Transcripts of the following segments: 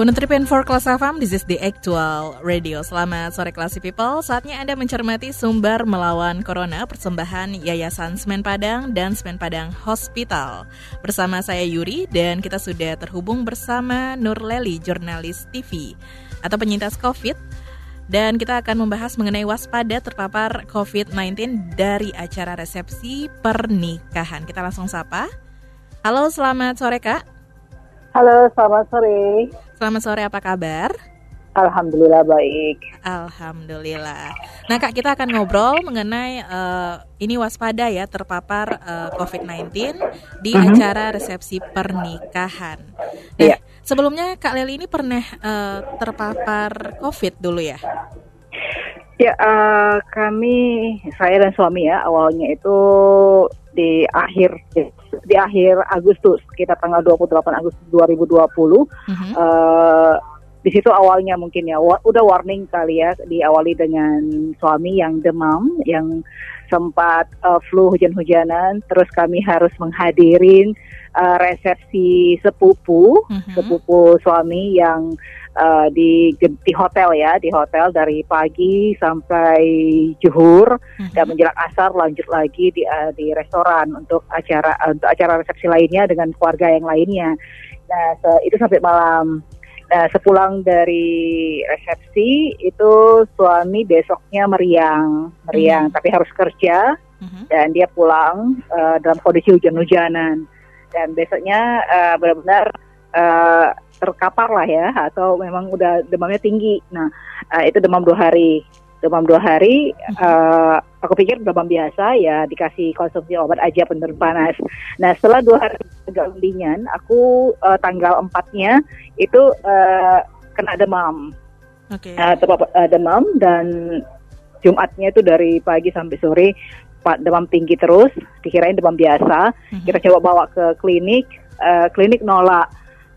103.4 Kelas FM, this is the actual radio. Selamat sore Classy People, saatnya Anda mencermati sumber melawan Corona persembahan Yayasan Semen Padang dan Semen Padang Hospital. Bersama saya Yuri dan kita sudah terhubung bersama Nur Leli, jurnalis TV atau penyintas COVID. Dan kita akan membahas mengenai waspada terpapar COVID-19 dari acara resepsi pernikahan. Kita langsung sapa. Halo, selamat sore Kak. Halo, selamat sore. Selamat sore, apa kabar? Alhamdulillah baik. Alhamdulillah. Nah, Kak, kita akan ngobrol mengenai uh, ini waspada ya terpapar uh, COVID-19 di uh-huh. acara resepsi pernikahan. Nah, yeah. sebelumnya Kak Leli ini pernah uh, terpapar COVID dulu ya? Ya, uh, kami saya dan suami ya awalnya itu di akhir di akhir Agustus kita tanggal 28 Agustus 2020 uh -huh. uh, di situ awalnya mungkin ya wa udah warning kali ya diawali dengan suami yang demam yang sempat uh, flu hujan-hujanan terus kami harus menghadirin uh, resepsi sepupu -huh. sepupu suami yang uh, di di hotel ya di hotel dari pagi sampai juhur uh-huh. dan menjelang asar lanjut lagi di uh, di restoran untuk acara uh, untuk acara resepsi lainnya dengan keluarga yang lainnya. Nah itu sampai malam. Nah sepulang dari resepsi itu suami besoknya meriang meriang uh-huh. tapi harus kerja uh-huh. dan dia pulang uh, dalam kondisi hujan-hujanan dan besoknya uh, benar-benar uh, terkapar lah ya atau memang udah demamnya tinggi. Nah uh, itu demam dua hari. Demam dua hari, uh, aku pikir demam biasa ya dikasih konsumsi obat aja penurun panas. Nah setelah dua hari agak mendingan, aku uh, tanggal empatnya itu uh, kena demam. Okay. Uh, uh, demam dan Jumatnya itu dari pagi sampai sore pak demam tinggi terus, dikirain demam biasa. Uh-huh. Kita coba bawa ke klinik, uh, klinik nolak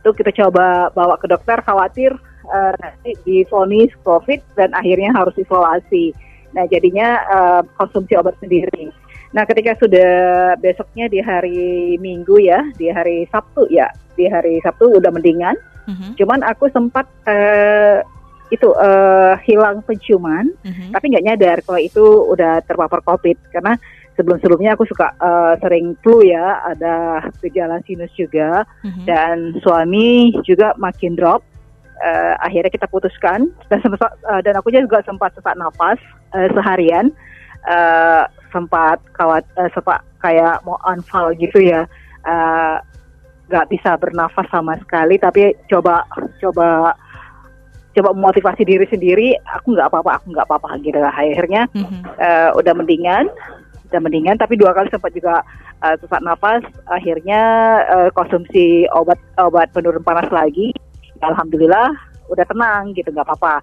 itu kita coba bawa ke dokter khawatir uh, nanti difonis COVID dan akhirnya harus isolasi. Nah jadinya uh, konsumsi obat sendiri. Nah ketika sudah besoknya di hari Minggu ya, di hari Sabtu ya, di hari Sabtu udah mendingan. Uh-huh. Cuman aku sempat uh, itu uh, hilang penciuman, uh-huh. tapi nggak nyadar kalau itu udah terpapar COVID karena sebelum-sebelumnya aku suka uh, sering flu ya, ada gejala sinus juga, mm-hmm. dan suami juga makin drop. Uh, akhirnya kita putuskan dan sempat uh, dan aku juga sempat sesak nafas uh, seharian, uh, sempat kawat uh, sempat kayak mau unfall gitu ya, nggak uh, bisa bernafas sama sekali. Tapi coba coba coba memotivasi diri sendiri. Aku nggak apa-apa aku nggak apa-apa gitu akhirnya mm-hmm. uh, udah mendingan dan mendingan. Tapi dua kali sempat juga uh, sesak nafas. Akhirnya uh, konsumsi obat obat penurun panas lagi. Alhamdulillah udah tenang gitu nggak apa-apa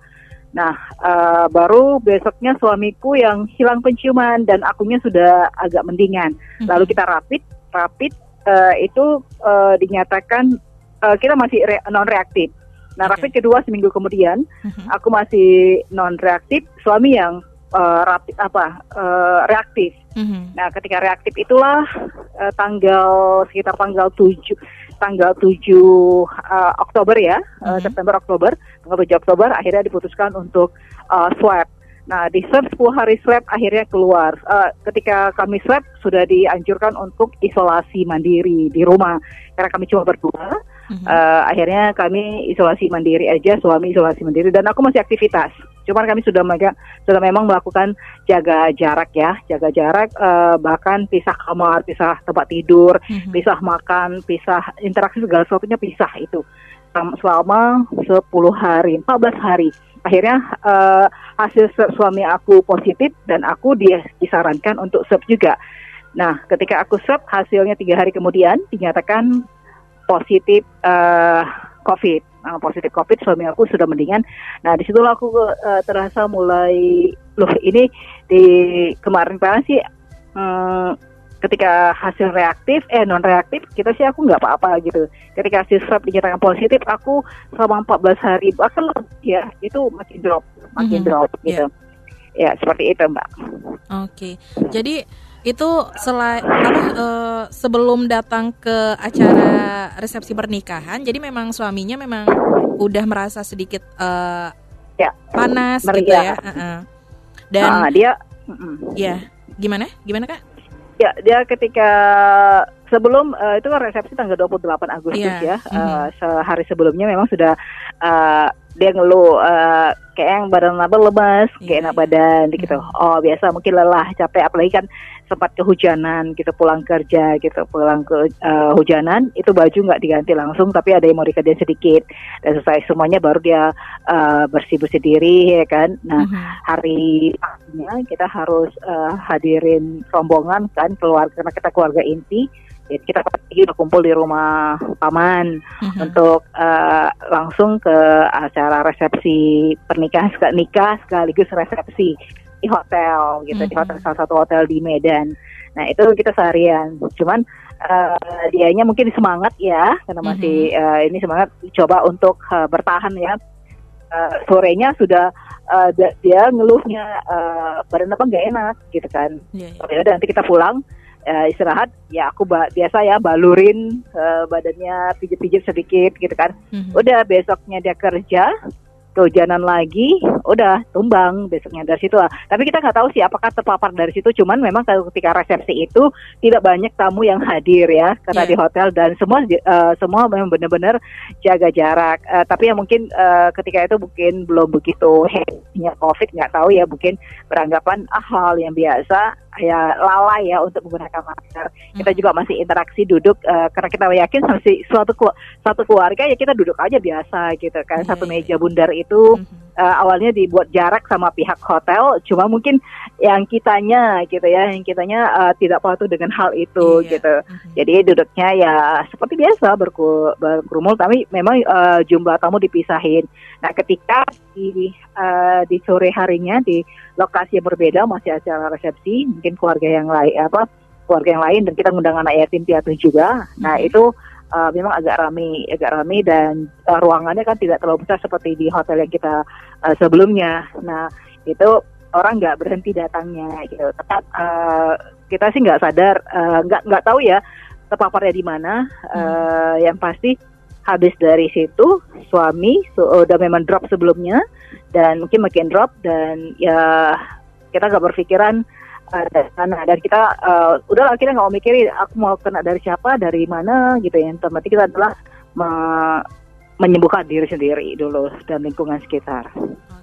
nah uh, baru besoknya suamiku yang hilang penciuman dan akunya sudah agak mendingan hmm. lalu kita rapid rapid uh, itu uh, dinyatakan uh, kita masih re non reaktif Nah, okay. rapid kedua seminggu kemudian, uh-huh. aku masih non reaktif, suami yang uh, rapid apa uh, reaktif. Mm-hmm. Nah, ketika reaktif itulah uh, tanggal sekitar tanggal 7 tanggal 7 uh, Oktober ya, mm-hmm. uh, September Oktober, tanggal 7 Oktober akhirnya diputuskan untuk uh, swab. Nah, di swab 10 hari swab akhirnya keluar. Uh, ketika kami swab sudah dianjurkan untuk isolasi mandiri di rumah karena kami cuma berdua. Mm-hmm. Uh, akhirnya kami isolasi mandiri aja, suami isolasi mandiri dan aku masih aktivitas. Cuman kami sudah mereka sudah memang melakukan jaga jarak ya, jaga jarak uh, bahkan pisah kamar, pisah tempat tidur, mm-hmm. pisah makan, pisah interaksi segala sesuatunya pisah itu selama 10 hari, 14 hari. Akhirnya uh, hasil suami aku positif dan aku dia disarankan untuk swab juga. Nah, ketika aku swab hasilnya tiga hari kemudian dinyatakan positif uh, COVID. Nah, positif COVID suami aku sudah mendingan. Nah di situlah aku uh, terasa mulai loh ini di kemarin kemarin sih um, ketika hasil reaktif eh non reaktif kita sih aku nggak apa-apa gitu. Ketika hasil swab dinyatakan positif aku selama 14 hari bahkan ya itu makin drop makin Mhm, drop gitu. Ya seperti itu mbak. Oke, jadi itu selain apa eh, sebelum datang ke acara resepsi pernikahan, jadi memang suaminya memang udah merasa sedikit eh, Ya. panas Meriah. gitu ya. Heeh. Dan Ah, dia mm-mm. ya gimana? Gimana kak? Ya, dia ketika sebelum eh, itu kan resepsi tanggal 28 Agustus Iya, ya. Eh, sehari sebelumnya memang sudah eh, dia ngeluh eh, kayak yang badan apa lemas, kayak Iya, enak badan gitu. Oh, biasa mungkin lelah, capek apalagi kan sempat kehujanan gitu pulang kerja gitu, pulang ke eh, hujanan itu baju nggak diganti langsung tapi ada yang mau dikerjain sedikit. Dan selesai semuanya baru dia eh, bersih-bersih diri ya kan. Nah, Mhm. hari paginya kita harus eh, hadirin rombongan kan keluarga karena kita keluarga inti jadi kita pagi udah kumpul di rumah paman Mhm. untuk eh, langsung ke acara resepsi pernikahan nikah sekaligus resepsi di hotel gitu. Di Mhm. hotel salah satu hotel di Medan. Nah itu kita seharian. Cuman eh, dianya mungkin semangat ya karena masih eh, ini semangat coba untuk eh, bertahan ya. Eh, sorenya sudah da- dia ngeluhnya eh, badan apa nggak enak gitu kan. Oh, ya udah, nanti kita pulang eh, istirahat. Ya aku ba- biasa ya balurin eh, badannya pijit-pijit sedikit gitu kan. Mhm. udah besoknya dia kerja kehujanan lagi udah tumbang besoknya dari situ lah. tapi kita nggak tahu sih apakah terpapar dari situ cuman memang kalau ketika resepsi itu tidak banyak tamu yang hadir ya karena Iya. di hotel dan semua eh, semua memang benar-benar jaga jarak Eh, tapi ya mungkin eh, ketika itu mungkin belum begitu heknya covid nggak tahu ya mungkin beranggapan ah hal yang biasa ya lalai ya untuk menggunakan masker kita juga masih interaksi duduk eh, karena kita yakin masih suatu satu keluarga ya kita duduk aja biasa gitu kan satu iya, meja bundar itu Mhm. eh, awalnya dibuat jarak sama pihak hotel cuma mungkin yang kitanya gitu ya yang kitanya eh, tidak patuh dengan hal itu Iya. gitu Mhm. jadi duduknya ya seperti biasa berku- berkerumun tapi memang eh, jumlah tamu dipisahin nah ketika di eh, di sore harinya di lokasi yang berbeda masih acara resepsi mungkin keluarga yang lain apa keluarga yang lain dan kita ngundang anak yatim piatu juga nah Mhm. itu uh, memang agak ramai agak ramai dan uh, ruangannya kan tidak terlalu besar seperti di hotel yang kita uh, sebelumnya. Nah itu orang nggak berhenti datangnya gitu. Tetap uh, kita sih nggak sadar uh, nggak nggak tahu ya terpaparnya di mana. Uh, yang pasti habis dari situ suami su- udah memang drop sebelumnya dan mungkin makin drop dan ya kita nggak berpikiran uh, dari sana dan kita uh, udah akhirnya nggak mau mikirin aku mau kena dari siapa dari mana gitu ya yang kita adalah me- menyembuhkan diri sendiri dulu dan lingkungan sekitar.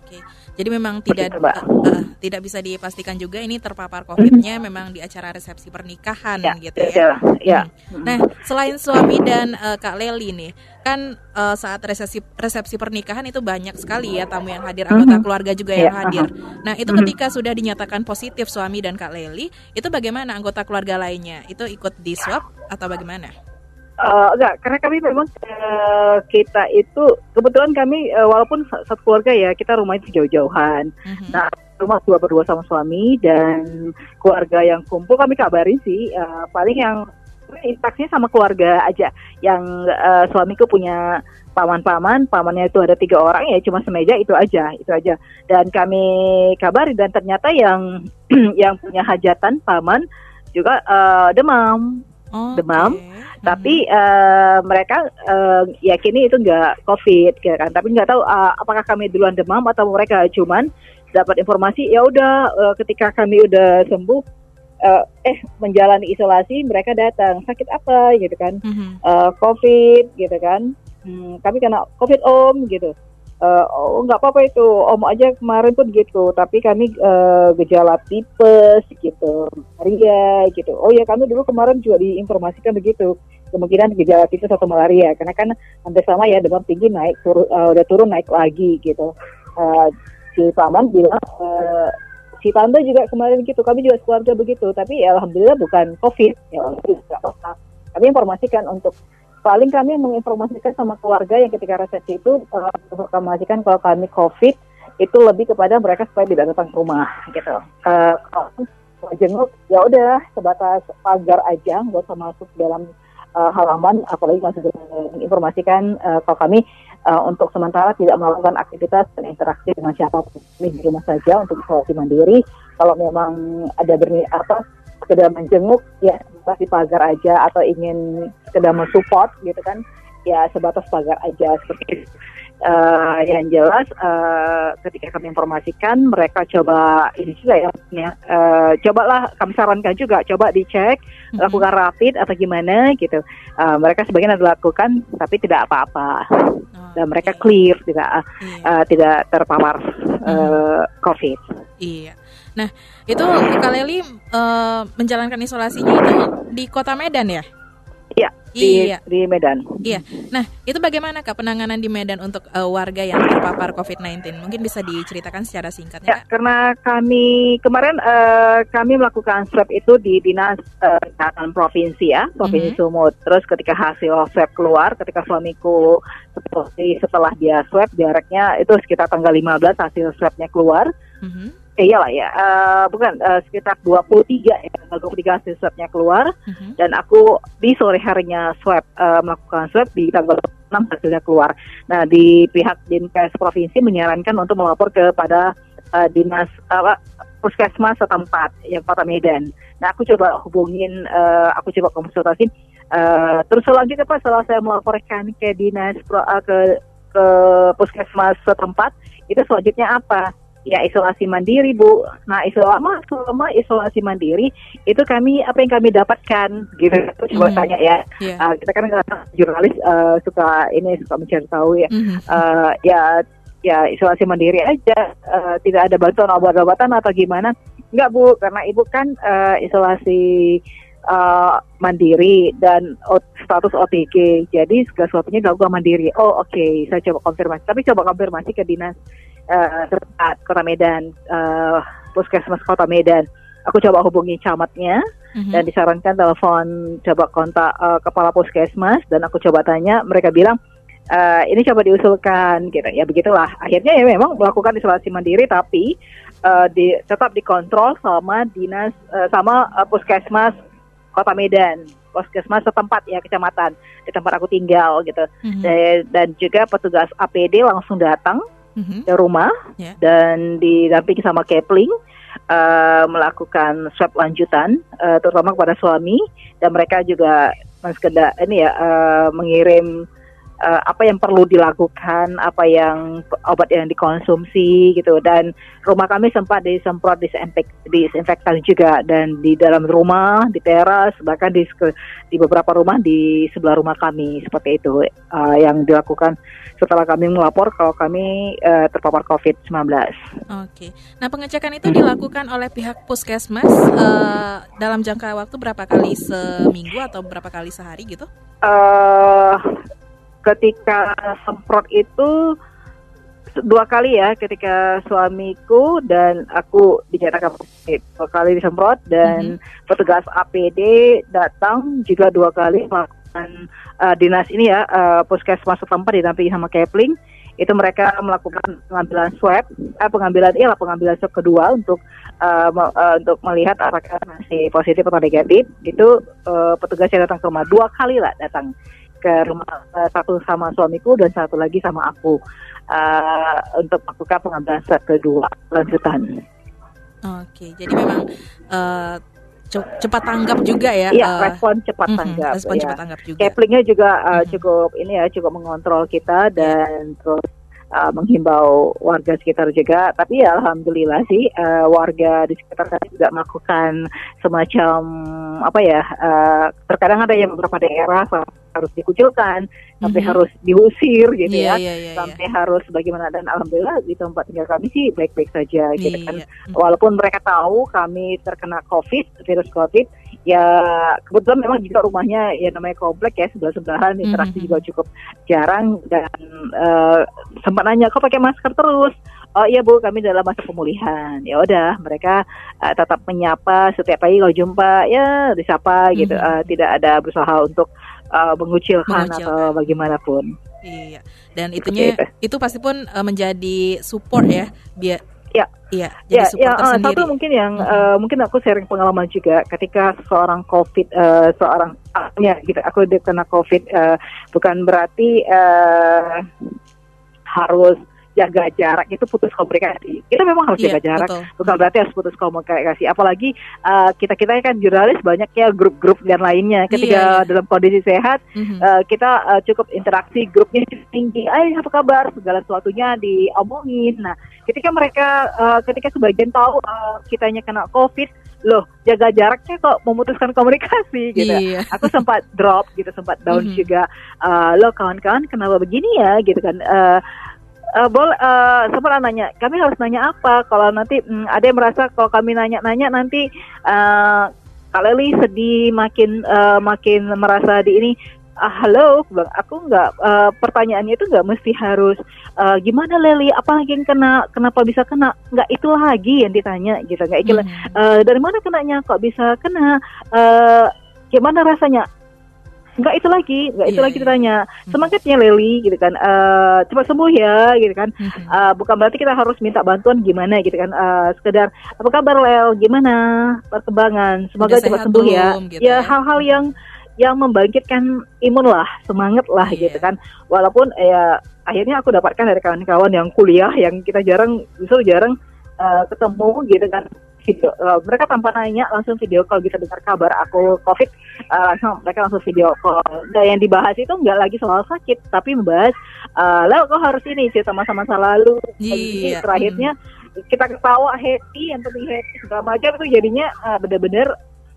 Oke, jadi memang tidak eh, tidak bisa dipastikan juga ini terpapar COVID-nya memang di acara resepsi pernikahan gitu ya. ya. Nah, selain suami dan eh, Kak Leli nih, kan eh, saat resepsi resepsi pernikahan itu banyak sekali ya tamu yang hadir, anggota Mhm. keluarga juga yang Iya, hadir. Nah, itu Mhm. ketika sudah dinyatakan positif suami dan Kak Leli, itu bagaimana anggota keluarga lainnya? Itu ikut di swab atau bagaimana? Eh, enggak, karena kami memang eh, kita itu kebetulan kami eh, walaupun sa- satu keluarga ya kita rumahnya jauh-jauhan. Mhm. Nah, rumah dua berdua sama suami dan keluarga yang kumpul kami kabarin sih eh, paling yang interaksinya sama keluarga aja. Yang eh, suamiku punya paman-paman, pamannya itu ada tiga orang ya cuma semeja itu aja, itu aja. Dan kami kabari dan ternyata yang yang punya hajatan paman juga eh, demam Oh, demam, oke. tapi eh, mereka eh, yakini itu enggak COVID, ya kan? Tapi nggak tahu eh, apakah kami duluan demam atau mereka cuman dapat informasi ya udah eh, ketika kami udah sembuh eh, eh menjalani isolasi mereka datang sakit apa gitu kan? Mhm. Eh, COVID gitu kan? Hmm, kami kena COVID om gitu. Eh, oh nggak apa-apa itu. Om aja kemarin pun gitu. Tapi kami eh, gejala tipes gitu. Malaria gitu. Oh ya kami dulu kemarin juga diinformasikan begitu. Kemungkinan gejala tipes atau malaria. Karena kan hampir sama ya demam tinggi naik turun eh, udah turun naik lagi gitu. Eh, si paman bilang eh, si tante juga kemarin gitu. Kami juga keluarga begitu. Tapi ya alhamdulillah bukan covid. Ya kami informasikan untuk paling kami menginformasikan sama keluarga yang ketika resepsi itu uh, menginformasikan kalau kami COVID itu lebih kepada mereka supaya tidak datang ke rumah gitu. Uh, kalau jenguk ya udah sebatas pagar aja nggak usah masuk dalam uh, halaman apalagi masih menginformasikan uh, kalau kami uh, untuk sementara tidak melakukan aktivitas dan interaksi dengan siapa pun di rumah saja untuk isolasi mandiri kalau memang ada berni apa sekedar menjenguk ya pasti pagar aja atau ingin sekedar mensupport gitu kan ya sebatas pagar aja seperti itu uh, yang jelas uh, ketika kami informasikan mereka coba ini juga ya, ya uh, cobalah kami sarankan juga coba dicek mm-hmm. lakukan rapid atau gimana gitu uh, mereka sebagian ada lakukan tapi tidak apa-apa oh, dan mereka okay. clear tidak yeah. uh, tidak terpapar uh, mm-hmm. COVID. Iya. Nah itu Kaleli uh, menjalankan isolasinya itu di kota Medan ya? Iya, di, iya. di Medan. Iya. Nah, itu bagaimana Kak penanganan di Medan untuk uh, warga yang terpapar COVID-19? Mungkin bisa diceritakan secara singkatnya. Ya, Kak? karena kami kemarin uh, kami melakukan swab itu di Dinas uh, Kesehatan Provinsi ya, Provinsi mm -hmm. Sumut. Terus ketika hasil swab keluar, ketika suamiku seperti setelah dia swab jaraknya itu sekitar tanggal 15 hasil swabnya keluar. Mm -hmm eh, iyalah ya, uh, bukan uh, sekitar 23 ya, 23 hasil swabnya keluar uh-huh. dan aku di sore harinya swab uh, melakukan swab di tanggal 6 hasilnya keluar. Nah di pihak dinkes provinsi menyarankan untuk melapor kepada uh, dinas uh, puskesmas setempat yang Kota Medan. Nah aku coba hubungin, uh, aku coba konsultasi. Uh, terus selanjutnya Pak setelah saya melaporkan ke dinas pro, uh, ke ke puskesmas setempat itu selanjutnya apa? Ya isolasi mandiri Bu. Nah selama selama isolasi mandiri itu kami apa yang kami dapatkan gitu coba mm. tanya ya. Yeah. Uh, kita kan jurnalis uh, suka ini suka mencari tahu ya. Mm-hmm. Uh, ya ya isolasi mandiri aja uh, tidak ada bantuan obat-obatan atau gimana? Enggak Bu, karena Ibu kan uh, isolasi uh, mandiri dan status OTG. Jadi segala sesuatunya dilakukan mandiri. Oh oke, okay. saya coba konfirmasi. Tapi coba konfirmasi ke dinas uh, Kota Medan, uh, Puskesmas Kota Medan. Aku coba hubungi camatnya mm-hmm. dan disarankan telepon coba kontak uh, kepala puskesmas dan aku coba tanya mereka bilang uh, ini coba diusulkan gitu ya begitulah akhirnya ya memang melakukan isolasi mandiri tapi uh, di, tetap dikontrol sama dinas uh, sama uh, puskesmas kota Medan puskesmas setempat ya kecamatan di tempat aku tinggal gitu mm-hmm. dan, dan juga petugas APD langsung datang mm-hmm. ke rumah yeah. dan didampingi sama Kepling uh, melakukan swab lanjutan uh, terutama kepada suami dan mereka juga sekedar ini ya uh, mengirim uh, apa yang perlu dilakukan, apa yang obat yang dikonsumsi gitu dan rumah kami sempat disemprot disinfek, disinfektan juga dan di dalam rumah, di teras bahkan di di beberapa rumah di sebelah rumah kami seperti itu uh, yang dilakukan setelah kami melapor kalau kami uh, terpapar COVID-19. Oke. Nah, pengecekan itu dilakukan oleh pihak Puskesmas uh, dalam jangka waktu berapa kali seminggu atau berapa kali sehari gitu? Uh, ketika semprot itu dua kali ya ketika suamiku dan aku dinyatakan positif. Dua kali disemprot dan mm-hmm. petugas APD datang juga dua kali melakukan uh, dinas ini ya uh, puskesmas setempat didampingi sama Kepling. Itu mereka melakukan pengambilan swab eh, pengambilan iya pengambilan swab kedua untuk uh, uh, untuk melihat apakah masih positif atau negatif. Itu uh, petugas yang datang ke rumah dua kali lah datang ke rumah uh, satu sama suamiku dan satu lagi sama aku uh, untuk melakukan pengambilan swab kedua lanjutan. Oke, jadi memang uh, cepat tanggap juga ya. Iya, uh, respon cepat uh, tanggap. Respon ya. cepat tanggap juga. Keplingnya juga uh, cukup ini ya, cukup mengontrol kita dan yeah. terus uh, menghimbau warga sekitar juga. Tapi ya alhamdulillah sih uh, warga di sekitar kami juga melakukan semacam apa ya? Uh, terkadang ada yang beberapa daerah harus dikucilkan, sampai mm-hmm. harus diusir gitu yeah, ya, yeah, yeah, sampai yeah. harus bagaimana dan alhamdulillah di tempat tinggal kami sih baik-baik saja yeah, gitu kan. Yeah. Walaupun mereka tahu kami terkena COVID, virus COVID, ya kebetulan memang juga rumahnya ya namanya komplek ya sebelah sebelahan interaksi mm-hmm. juga cukup jarang dan uh, sempat nanya kok pakai masker terus oh iya bu kami dalam masa pemulihan ya udah mereka uh, tetap menyapa setiap pagi kalau jumpa ya disapa gitu mm-hmm. uh, tidak ada berusaha untuk uh, mengucilkan, mengucilkan atau bagaimanapun. Iya. Dan itunya itu. itu pasti pun uh, menjadi support ya biar Ya, Iya, jadi ya, ya uh, sendiri. satu mungkin yang Mhm. uh, mungkin aku sharing pengalaman juga ketika seorang COVID, uh, seorang ya gitu, aku kena COVID, uh, bukan berarti uh, harus jaga jarak itu putus komunikasi. Kita memang harus Iya, jaga jarak, betul. bukan berarti harus putus komunikasi. Apalagi uh, kita kita kan jurnalis banyak ya grup-grup dan lainnya. Ketika Iya, iya. dalam kondisi sehat, Mhm. uh, kita uh, cukup interaksi grupnya tinggi. Ay, apa kabar? Segala sesuatunya diomongin. Nah, ketika mereka, uh, ketika sebagian tahu uh, kitanya kena COVID, loh jaga jaraknya kok memutuskan komunikasi gitu. Iya. Aku sempat drop gitu, sempat down Mhm. juga. Uh, loh kawan-kawan kenapa begini ya gitu kan? Uh, Uh, boleh uh, sempat nanya kami harus nanya apa? Kalau nanti mm, ada yang merasa kalau kami nanya-nanya nanti uh, Kak Leli sedih makin uh, makin merasa di ini ah, halo bilang aku nggak uh, pertanyaannya itu nggak mesti harus uh, gimana Leli apa lagi yang kena? Kenapa bisa kena? Nggak itu lagi yang ditanya gitu. Nggak Mhm. Eh, dari mana kenanya kok bisa kena? Eh, gimana rasanya nggak itu lagi nggak itu Iya, lagi iya. ditanya. Semangatnya Leli gitu kan. Eh, cepat sembuh ya gitu kan. Eh, bukan berarti kita harus minta bantuan gimana gitu kan. Eh, sekedar apa kabar Lel? Gimana? Perkembangan. Semoga Udah cepat sembuh ya. gitu ya ya. hal-hal yang yang membangkitkan imun lah semangat lah Iya. gitu kan. Walaupun ya akhirnya aku dapatkan dari kawan-kawan yang kuliah yang kita jarang justru jarang eh, ketemu gitu kan video eh, mereka tanpa nanya langsung video call bisa dengar kabar aku covid. Eh, langsung mereka langsung video call. Dan yang dibahas itu nggak lagi soal sakit tapi membahas eh lalu kok harus ini cerita masa-masa lalu. Jadi Iya, terakhirnya kita ketawa happy yang penting happy segala macam. Itu jadinya eh, bener-bener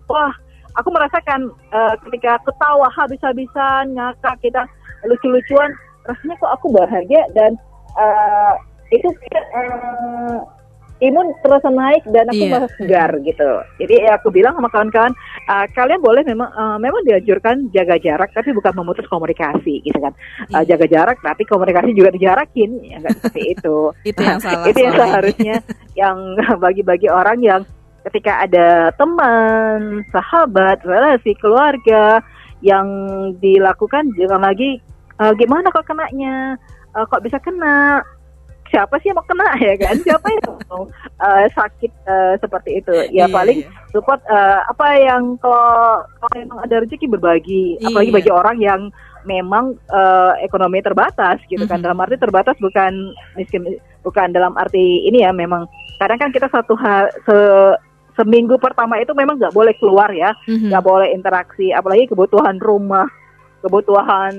wah aku merasakan eh, ketika ketawa habis-habisan ngakak kita lucu-lucuan rasanya kok aku bahagia dan eh, itu eh, imun terasa naik dan aku Iya. merasa segar gitu. Jadi ya aku bilang sama kawan-kawan, eh, kalian boleh memang eh, memang dianjurkan jaga jarak, tapi bukan memutus komunikasi gitu kan. Eh, Iya. jaga jarak, tapi komunikasi juga dijarakin, ya nggak seperti itu. Itu yang salah itu yang seharusnya yang bagi-bagi orang yang ketika ada teman, sahabat, relasi, keluarga yang dilakukan jangan lagi "Eh, gimana kok kenanya, Eh, kok bisa kena, siapa sih yang mau kena ya kan? Siapa yang mau eh, sakit eh, seperti itu? Ya Iya, paling iya. support eh, apa yang kalau kalau memang ada rezeki berbagi, apalagi Iya. bagi orang yang memang eh, ekonomi terbatas gitu kan. Mhm. Dalam arti terbatas bukan miskin, bukan dalam arti ini ya memang kadang kan kita satu hal se seminggu pertama itu memang nggak boleh keluar ya, Mhm. nggak boleh interaksi, apalagi kebutuhan rumah, kebutuhan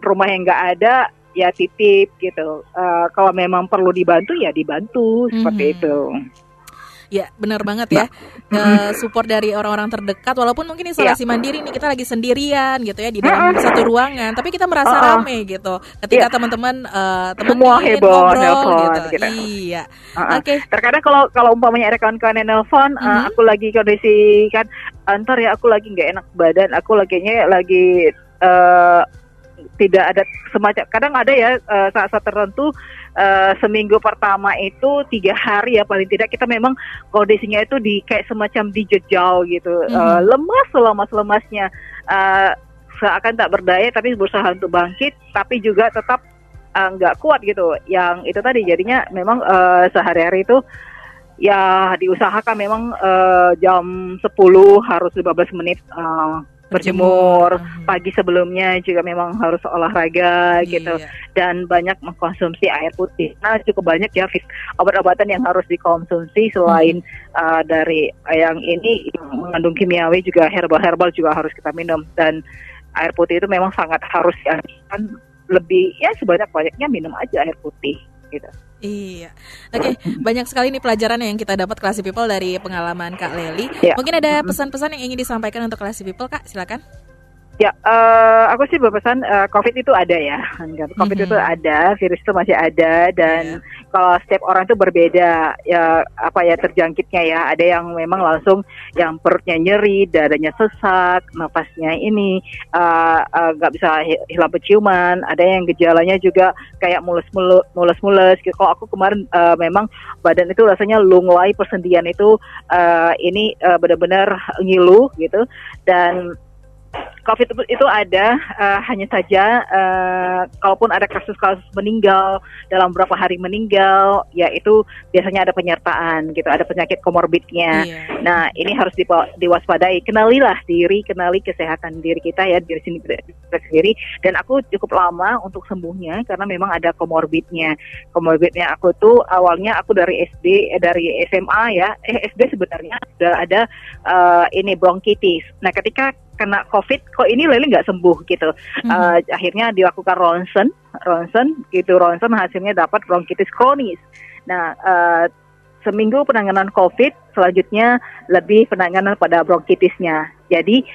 rumah yang nggak ada ya titip gitu. Eh, kalau memang perlu dibantu ya dibantu seperti Mhm. itu. Ya, benar banget Nah, ya. Eh, support dari orang-orang terdekat walaupun mungkin isolasi Iya. mandiri nih kita lagi sendirian gitu ya di dalam satu ruangan, tapi kita merasa Uh-uh. rame gitu. Ketika Iya. teman-teman eh, Semua temenin, heboh, ngobrol nelpon, gitu. gitu. Iya. Uh-uh. Oke. Terkadang kalau kalau umpamanya ada kawan-kawan yang nelpon, uh, Mhm. aku lagi kondisi kan antar ya aku lagi nggak enak badan, aku laginya lagi eh, tidak ada semacam kadang ada ya eh, saat-saat tertentu eh, seminggu pertama itu tiga hari ya paling tidak kita memang kondisinya itu di kayak semacam dijejal gitu. Mhm. Eh, lemas selemas lemasnya. Seakan tak berdaya tapi berusaha untuk bangkit tapi juga tetap nggak kuat gitu. Yang itu tadi jadinya memang eh, sehari-hari itu ya diusahakan memang eh, jam 10 harus 15 menit eh, berjemur Mhm. pagi sebelumnya juga memang harus olahraga gitu Iya. dan banyak mengkonsumsi air putih. Nah cukup banyak ya obat-obatan yang harus dikonsumsi selain uh, dari yang ini yang mengandung kimiawi juga herbal-herbal juga harus kita minum dan air putih itu memang sangat harus dianjurkan lebih ya sebanyak-banyaknya minum aja air putih gitu. Iya. Oke, banyak sekali nih pelajaran yang kita dapat Classy People dari pengalaman Kak Leli. Ya. Mungkin ada pesan-pesan yang ingin disampaikan untuk Classy People, Kak? Silakan. Ya, eh, aku sih berpesan eh, COVID itu ada ya. COVID Mhm. itu ada, virus itu masih ada dan kalau setiap orang itu berbeda ya apa ya terjangkitnya ya. Ada yang memang langsung yang perutnya nyeri, dadanya sesak, nafasnya ini eh, nggak bisa hi- hilang penciuman. Ada yang gejalanya juga kayak mulus-mulus, mulus-mulus. gitu. Kalau aku kemarin eh, memang badan itu rasanya lunglai persendian itu eh, ini eh, benar-benar ngilu gitu dan COVID itu ada, uh, hanya saja uh, kalaupun ada kasus-kasus meninggal dalam beberapa hari meninggal, ya itu biasanya ada penyertaan gitu, ada penyakit komorbidnya. Yeah. Nah ini harus diwaspadai. Kenalilah diri, kenali kesehatan diri kita ya diri sini kita sendiri. Dan aku cukup lama untuk sembuhnya karena memang ada komorbidnya. Komorbidnya aku tuh awalnya aku dari SD, eh, dari SMA ya, eh SD sebenarnya sudah ada uh, ini bronkitis. Nah ketika kena COVID kok ini Leli nggak sembuh gitu. Mm-hmm. Uh, akhirnya dilakukan ronsen, ronsen gitu ronsen hasilnya dapat bronkitis kronis. Nah uh, seminggu penanganan COVID selanjutnya lebih penanganan pada bronkitisnya. Jadi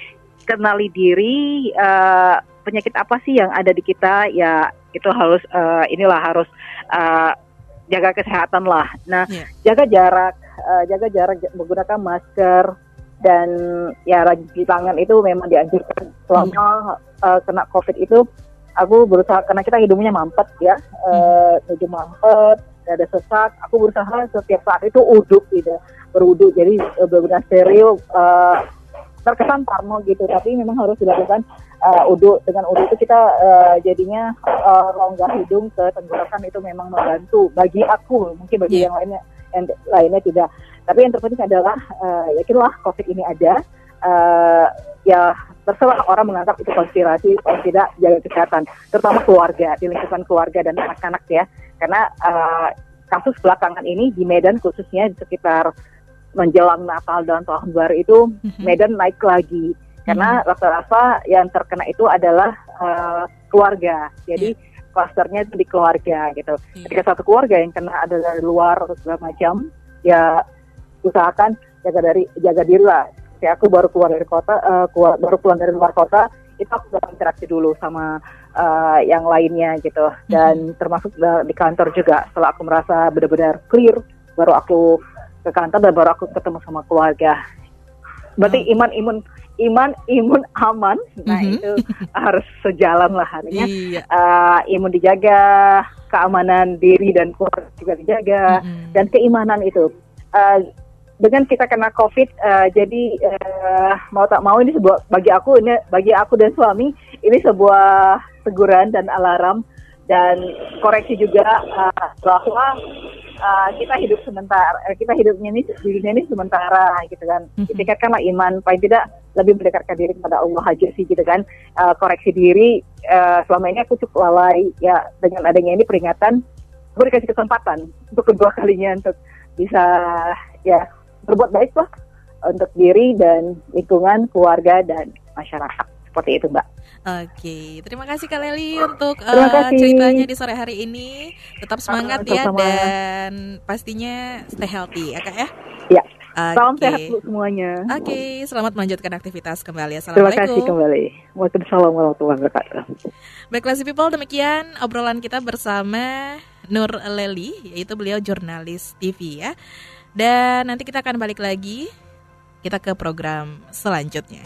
kenali diri uh, penyakit apa sih yang ada di kita ya itu harus uh, inilah harus uh, jaga kesehatan lah. Nah yeah. jaga jarak, uh, jaga jarak menggunakan masker dan ya rajin cuci tangan itu memang dianjurkan. Selama uh, kena covid itu aku berusaha karena kita hidungnya mampet ya. Uh, hidung mampet ada sesak. Aku berusaha setiap saat itu uduk gitu. Beruduk. Jadi uh, benar-benar steril uh, terkesan parno gitu. Tapi memang harus dilakukan uh, uduk. Dengan uduk itu kita uh, jadinya uh, rongga hidung ke tenggorokan itu memang membantu. Bagi aku mungkin bagi yeah. yang lainnya yang lainnya tidak tapi yang terpenting adalah uh, yakinlah COVID ini ada. Uh, ya terserah orang menganggap itu konspirasi atau tidak jaga kesehatan, terutama keluarga di lingkungan keluarga dan anak-anak ya. Karena uh, kasus belakangan ini di Medan khususnya di sekitar menjelang Natal dan tahun baru itu mhm. Medan naik lagi karena mhm. rata-rata yang terkena itu adalah uh, keluarga. Jadi yeah. Klasternya itu di keluarga gitu. Yeah. Ketika satu keluarga yang kena ada dari luar atau segala macam, ya usahakan jaga dari jaga diri lah. Kayak aku baru keluar dari kota, uh, keluar, baru pulang dari luar kota, itu aku udah interaksi dulu sama uh, yang lainnya gitu. Dan hmm. termasuk di kantor juga. Setelah aku merasa benar-benar clear, baru aku ke kantor dan baru aku ketemu sama keluarga. Berarti hmm. Iman imun aman, nah mm-hmm. itu harus sejalan lah harinya. Iya. Uh, imun dijaga, keamanan diri dan keluarga juga dijaga, mm-hmm. dan keimanan itu. Uh, dengan kita kena COVID, uh, jadi uh, mau tak mau ini sebuah bagi aku ini bagi aku dan suami ini sebuah teguran dan alarm dan koreksi juga uh, bahwa uh, kita hidup sementara, kita hidupnya ini di dunia ini sementara gitu kan. Mm-hmm. Ditingkatkanlah iman, paling tidak lebih mendekatkan diri kepada Allah aja sih gitu kan. Uh, koreksi diri uh, selama ini aku cukup lalai ya dengan adanya ini peringatan, aku dikasih kesempatan untuk kedua kalinya untuk bisa ya berbuat baik lah untuk diri dan lingkungan, keluarga dan masyarakat. Seperti itu, Mbak. Oke, terima kasih Kak Leli untuk uh, ceritanya di sore hari ini. Tetap semangat uh, ya dan pastinya stay healthy ya Kak ya. Ya. Okay. Salam sehat semuanya. Oke, okay, selamat melanjutkan aktivitas kembali. Assalamualaikum. Terima kasih kembali. Waalaikumsalam warahmatullahi wabarakatuh. Baiklah si people, demikian obrolan kita bersama Nur Leli, yaitu beliau jurnalis TV ya. Dan nanti kita akan balik lagi kita ke program selanjutnya.